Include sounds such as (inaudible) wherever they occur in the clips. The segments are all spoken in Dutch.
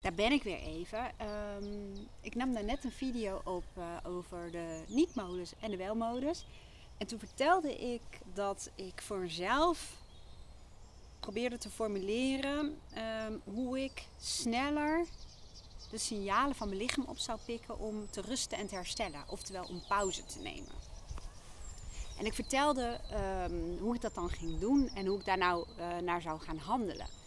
Daar ben ik weer even. Ehm, ik nam daar net een video op uh, over de niet-modus en de wel-modus. En toen vertelde ik dat ik voor mezelf probeerde te formuleren um, hoe ik sneller de signalen van mijn lichaam op zou pikken om te rusten en te herstellen. Oftewel om pauze te nemen. En ik vertelde um, hoe ik dat dan ging doen en hoe ik daar nou uh, naar zou gaan handelen.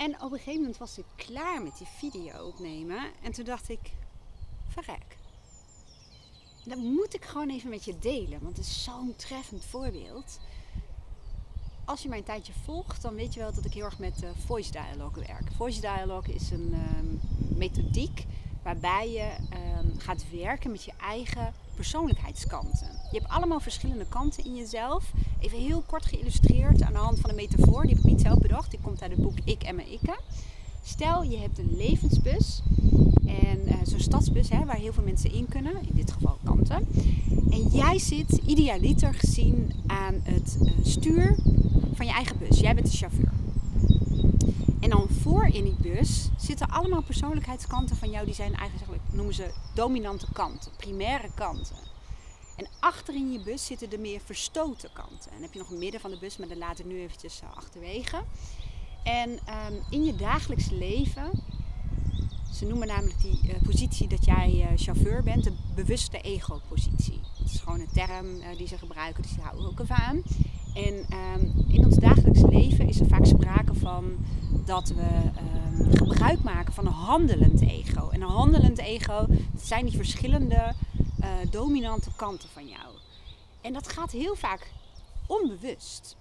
En op een gegeven moment was ik klaar met die video opnemen. En toen dacht ik, verrek. Dat moet ik gewoon even met je delen. Want het is zo'n treffend voorbeeld. Als je mij een tijdje volgt, dan weet je wel dat ik heel erg met uh, voice dialogue werk. Voice dialogue is een um, methodiek waarbij je um, gaat werken met je eigen persoonlijkheidskanten. Je hebt allemaal verschillende kanten in jezelf. Even heel kort geïllustreerd aan de hand van een metafoor. Die heb ik niet zelf bedacht. Die komt uit het boek Ik en mijn Ikke. Stel, je hebt een levensbus. En uh, zo'n stadsbus hè, waar heel veel mensen in kunnen. In dit geval kanten. En jij zit idealiter gezien aan het uh, stuur van je eigen bus. Jij bent de chauffeur. En dan voor in die bus zitten allemaal persoonlijkheidskanten van jou. Die zijn eigenlijk, noemen ze dominante kanten, primaire kanten. En achter in je bus zitten de meer verstoten kanten. En dan heb je nog een midden van de bus, maar dat laat ik nu eventjes achterwege. En um, in je dagelijks leven, ze noemen namelijk die uh, positie dat jij uh, chauffeur bent, de bewuste ego-positie. Dat is gewoon een term die ze gebruiken, dus die houden we ook even aan. En um, in ons dagelijks leven is er vaak sprake van dat we um, gebruik maken van een handelend ego. En een handelend ego, zijn die verschillende uh, dominante kanten van jou. En dat gaat heel vaak onbewust.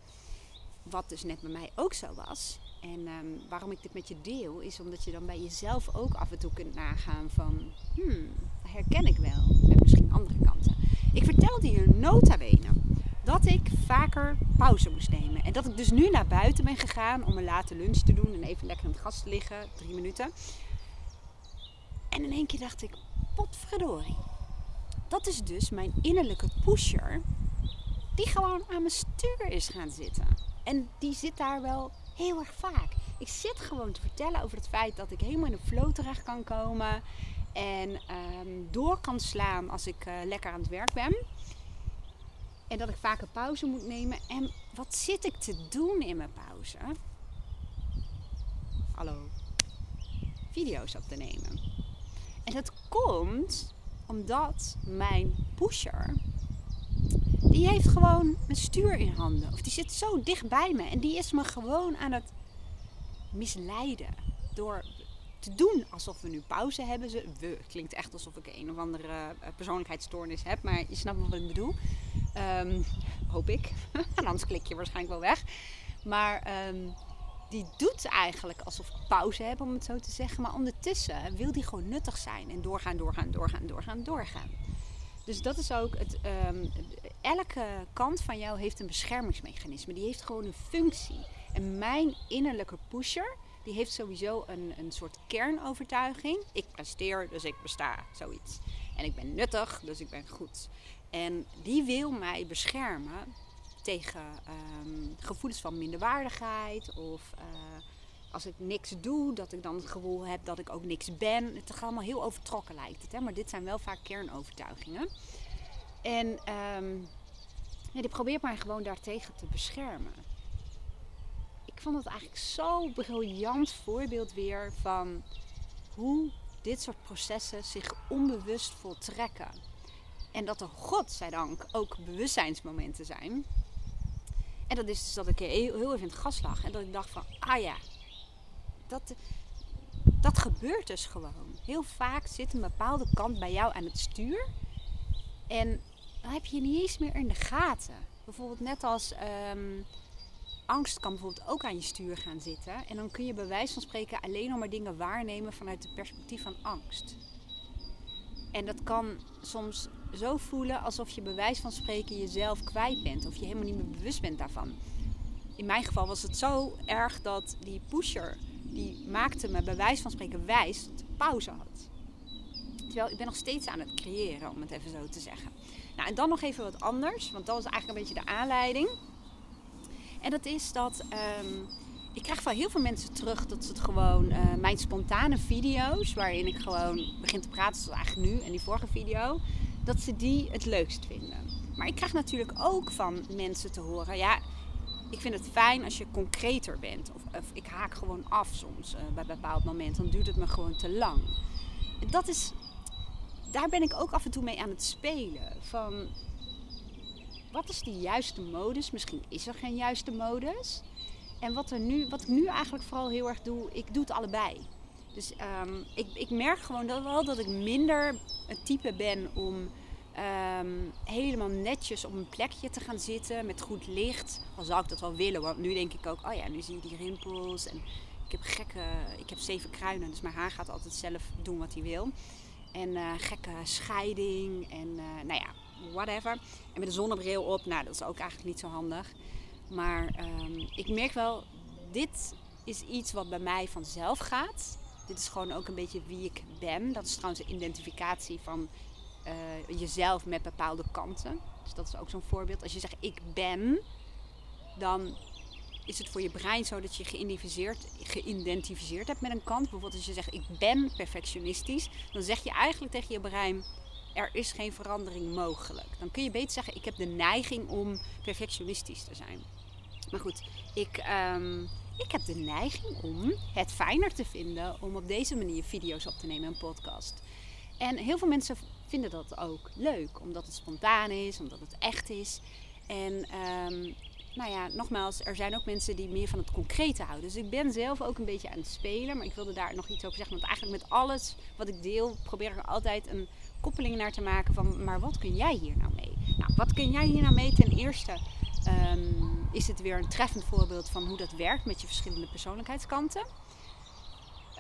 Wat dus net bij mij ook zo was. En um, waarom ik dit met je deel, is omdat je dan bij jezelf ook af en toe kunt nagaan van... Hmm, herken ik wel. Met misschien andere kanten. Ik vertelde hier nota bene dat ik vaker pauze moest nemen. En dat ik dus nu naar buiten ben gegaan om een late lunch te doen en even lekker in het gas te liggen, drie minuten. En in één keer dacht ik, potverdorie. Dat is dus mijn innerlijke pusher die gewoon aan mijn stuur is gaan zitten. En die zit daar wel heel erg vaak. Ik zit gewoon te vertellen over het feit dat ik helemaal in de flow terecht kan komen. En um, door kan slaan als ik uh, lekker aan het werk ben. En dat ik vaker pauze moet nemen. En wat zit ik te doen in mijn pauze? Hallo. Video's op te nemen. En dat komt omdat mijn pusher. Die heeft gewoon mijn stuur in handen. Of die zit zo dicht bij me. En die is me gewoon aan het misleiden. Door te doen alsof we nu pauze hebben. We klinkt echt alsof ik een of andere persoonlijkheidsstoornis heb. Maar je snapt wat ik bedoel. Um, hoop ik. (laughs) anders klik je waarschijnlijk wel weg. Maar um, die doet eigenlijk alsof pauze heb, om het zo te zeggen. Maar ondertussen wil die gewoon nuttig zijn. En doorgaan, doorgaan, doorgaan, doorgaan, doorgaan. Dus dat is ook het. Um, elke kant van jou heeft een beschermingsmechanisme. Die heeft gewoon een functie. En mijn innerlijke pusher, die heeft sowieso een, een soort kernovertuiging. Ik presteer, dus ik besta. Zoiets. En ik ben nuttig, dus ik ben goed. En die wil mij beschermen tegen um, gevoelens van minderwaardigheid of uh, als ik niks doe, dat ik dan het gevoel heb dat ik ook niks ben. Het is allemaal heel overtrokken lijkt het, hè? maar dit zijn wel vaak kernovertuigingen. En ja, die probeert mij gewoon daartegen te beschermen. Ik vond het eigenlijk zo'n briljant voorbeeld weer van hoe dit soort processen zich onbewust voltrekken. En dat er, godzijdank, ook bewustzijnsmomenten zijn. En dat is dus dat ik heel, even in het gas lag. En dat ik dacht van, ah ja, dat, dat gebeurt dus gewoon. Heel vaak zit een bepaalde kant bij jou aan het stuur. En dan heb je niet eens meer in de gaten. Bijvoorbeeld net als um, angst kan bijvoorbeeld ook aan je stuur gaan zitten. En dan kun je bij wijze van spreken alleen nog maar dingen waarnemen vanuit het perspectief van angst. En dat kan soms zo voelen alsof je bij wijze van spreken jezelf kwijt bent. Of je helemaal niet meer bewust bent daarvan. In mijn geval was het zo erg dat die pusher, die maakte me bij wijze van spreken wijs dat ik pauze had. Terwijl ik ben nog steeds aan het creëren, om het even zo te zeggen. Nou, en dan nog even wat anders, want dat was eigenlijk een beetje de aanleiding. En dat is dat um, ik krijg van heel veel mensen terug dat ze het gewoon, eh, mijn spontane video's, waarin ik gewoon begin te praten, zoals eigenlijk nu en die vorige video, dat ze die het leukst vinden. Maar ik krijg natuurlijk ook van mensen te horen, ja, ik vind het fijn als je concreter bent. Of, ik haak gewoon af soms uh, bij een bepaald moment, dan duurt het me gewoon te lang. Dat is, daar ben ik ook af en toe mee aan het spelen. Van, wat is die juiste modus? Misschien is er geen juiste modus. En wat, er nu, wat ik nu eigenlijk vooral heel erg doe, ik doe het allebei. Dus um, ik, ik merk gewoon dat, wel dat ik minder het type ben om um, helemaal netjes op een plekje te gaan zitten met goed licht. Al zou ik dat wel willen, want nu denk ik ook, oh ja, nu zie je die rimpels. En ik heb gekke, ik heb zeven kruinen, dus mijn haar gaat altijd zelf doen wat hij wil. En uh, gekke scheiding en uh, nou ja, whatever. En met een zonnebril op, nou dat is ook eigenlijk niet zo handig. Maar um, ik merk wel, dit is iets wat bij mij vanzelf gaat. Dit is gewoon ook een beetje wie ik ben. Dat is trouwens een identificatie van uh, jezelf met bepaalde kanten. Dus dat is ook zo'n voorbeeld. Als je zegt ik ben, dan is het voor je brein zo dat je geïdentificeerd, geïdentificeerd hebt met een kant. Bijvoorbeeld als je zegt ik ben perfectionistisch, dan zeg je eigenlijk tegen je brein er is geen verandering mogelijk. Dan kun je beter zeggen ik heb de neiging om perfectionistisch te zijn. Maar goed, ik, um, ik heb de neiging om het fijner te vinden om op deze manier video's op te nemen en podcast. En heel veel mensen vinden dat ook leuk, omdat het spontaan is, omdat het echt is. En um, nou ja, nogmaals, er zijn ook mensen die meer van het concrete houden. Dus ik ben zelf ook een beetje aan het spelen, maar ik wilde daar nog iets over zeggen. Want eigenlijk met alles wat ik deel, probeer ik altijd een koppeling naar te maken van, maar wat kun jij hier nou mee? Nou, wat kun jij hier nou mee? Ten eerste um, is het weer een treffend voorbeeld van hoe dat werkt met je verschillende persoonlijkheidskanten.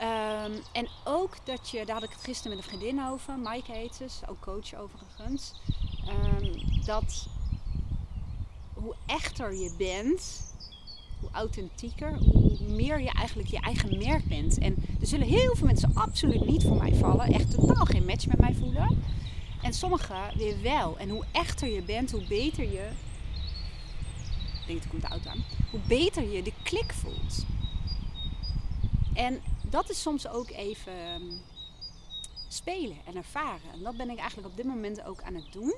Um, en ook dat je, daar had ik het gisteren met een vriendin over, Maaike heet ze, ook coach overigens. Um, dat hoe echter je bent, hoe authentieker, hoe meer je eigenlijk je eigen merk bent. En er zullen heel veel mensen absoluut niet voor mij vallen, echt totaal geen match met mij voelen. En sommigen weer wel. En hoe echter je bent, hoe beter je. Ik denk, er komt de auto aan. Hoe beter je de klik voelt. En dat is soms ook even ehm, spelen en ervaren. En dat ben ik eigenlijk op dit moment ook aan het doen.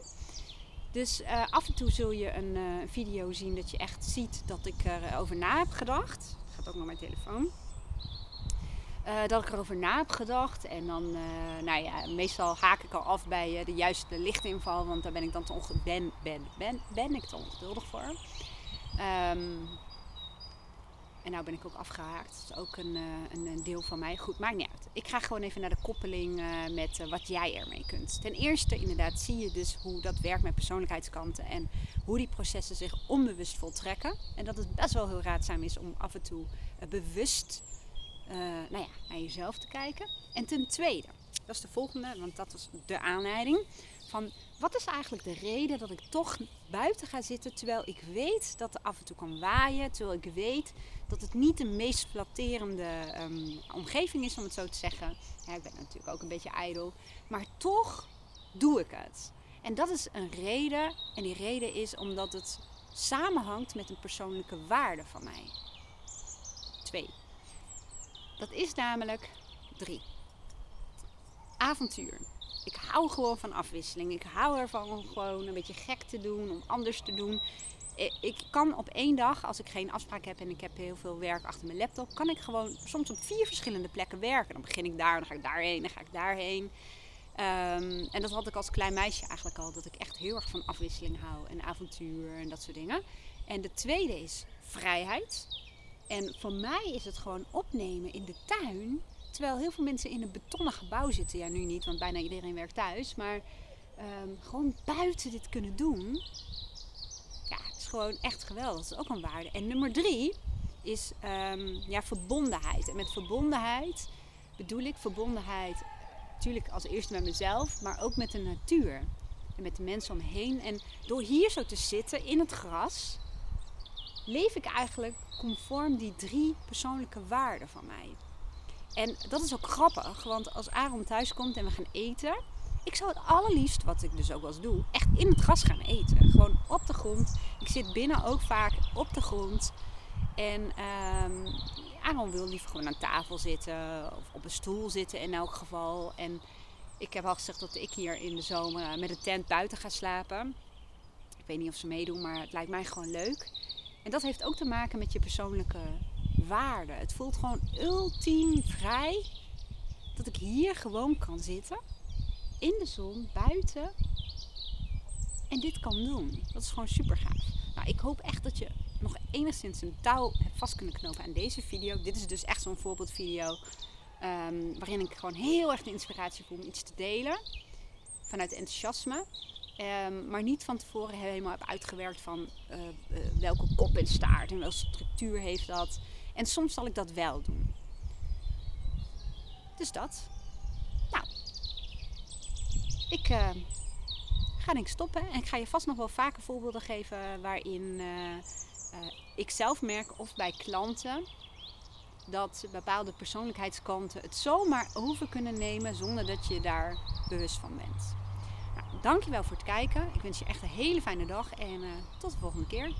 Dus uh, af en toe zul je een uh, video zien dat je echt ziet dat ik erover na heb gedacht. Gaat ook naar mijn telefoon. Uh, dat ik erover na heb gedacht. En dan, nou ja, meestal haak ik al af bij de juiste lichtinval. Want daar ben ik dan te ben, ben, ben, ben ik te ongeduldig voor. Um, en nou ben ik ook afgehaakt. Dat is ook een, uh, een, een, deel van mij. Goed, maakt niet uit. Ik ga gewoon even naar de koppeling uh, met uh, wat jij ermee kunt. Ten eerste, inderdaad, zie je dus hoe dat werkt met persoonlijkheidskanten. En hoe die processen zich onbewust voltrekken. En dat het best wel heel raadzaam is om af en toe bewust nou ja, naar jezelf te kijken. En ten tweede, dat is de volgende, want dat was de aanleiding. Van wat is eigenlijk de reden dat ik toch buiten ga zitten terwijl ik weet dat er af en toe kan waaien, terwijl ik weet dat het niet de meest flatterende um, omgeving is om het zo te zeggen. Ik ben natuurlijk ook een beetje ijdel, maar toch doe ik het. En dat is een reden en die reden is omdat het samenhangt met een persoonlijke waarde van mij. Twee. Dat is namelijk drie. Avontuur ik hou gewoon van afwisseling. Ik hou ervan om gewoon een beetje gek te doen, om anders te doen. Ik kan op één dag, als ik geen afspraak heb en ik heb heel veel werk achter mijn laptop, kan ik gewoon soms op vier verschillende plekken werken. Dan begin ik daar, dan ga ik daarheen, dan ga ik daarheen. Um, en dat had ik als klein meisje eigenlijk al, dat ik echt heel erg van afwisseling hou en avontuur en dat soort dingen. En de tweede is vrijheid. En voor mij is het gewoon opnemen in de tuin Terwijl heel veel mensen in een betonnen gebouw zitten. Ja, nu niet, want bijna iedereen werkt thuis. Maar um, gewoon buiten dit kunnen doen. Ja, is gewoon echt geweldig. Dat is ook een waarde. En nummer drie is um, ja, verbondenheid. En met verbondenheid bedoel ik verbondenheid natuurlijk als eerste met mezelf, maar ook met de natuur. En met de mensen omheen. En door hier zo te zitten in het gras, leef ik eigenlijk conform die drie persoonlijke waarden van mij. En dat is ook grappig, want als Aaron thuis komt en we gaan eten, ik zou het allerliefst, wat ik dus ook wel eens doe, echt in het gras gaan eten. Gewoon op de grond. Ik zit binnen ook vaak op de grond. En um, Aaron wil liever gewoon aan tafel zitten of op een stoel zitten in elk geval. En ik heb al gezegd dat ik hier in de zomer met een tent buiten ga slapen. Ik weet niet of ze meedoen, maar het lijkt mij gewoon leuk. En dat heeft ook te maken met je persoonlijke waarde. Het voelt gewoon ultiem vrij dat ik hier gewoon kan zitten. In de zon, buiten. En dit kan doen. Dat is gewoon super gaaf. Nou, ik hoop echt dat je nog enigszins een touw hebt vast kunnen knopen aan deze video. Dit is dus echt zo'n voorbeeldvideo um, waarin ik gewoon heel erg de inspiratie voel om iets te delen. Vanuit enthousiasme. Um, maar niet van tevoren helemaal heb uitgewerkt van uh, uh, welke kop en staart en welke structuur heeft dat. En soms zal ik dat wel doen. Dus dat. Nou, ik uh, ga ik stoppen en ik ga je vast nog wel vaker voorbeelden geven waarin ik zelf merk of bij klanten dat bepaalde persoonlijkheidskanten het zomaar over kunnen nemen zonder dat je daar bewust van bent. Nou, dankjewel voor het kijken. Ik wens je echt een hele fijne dag en tot de volgende keer.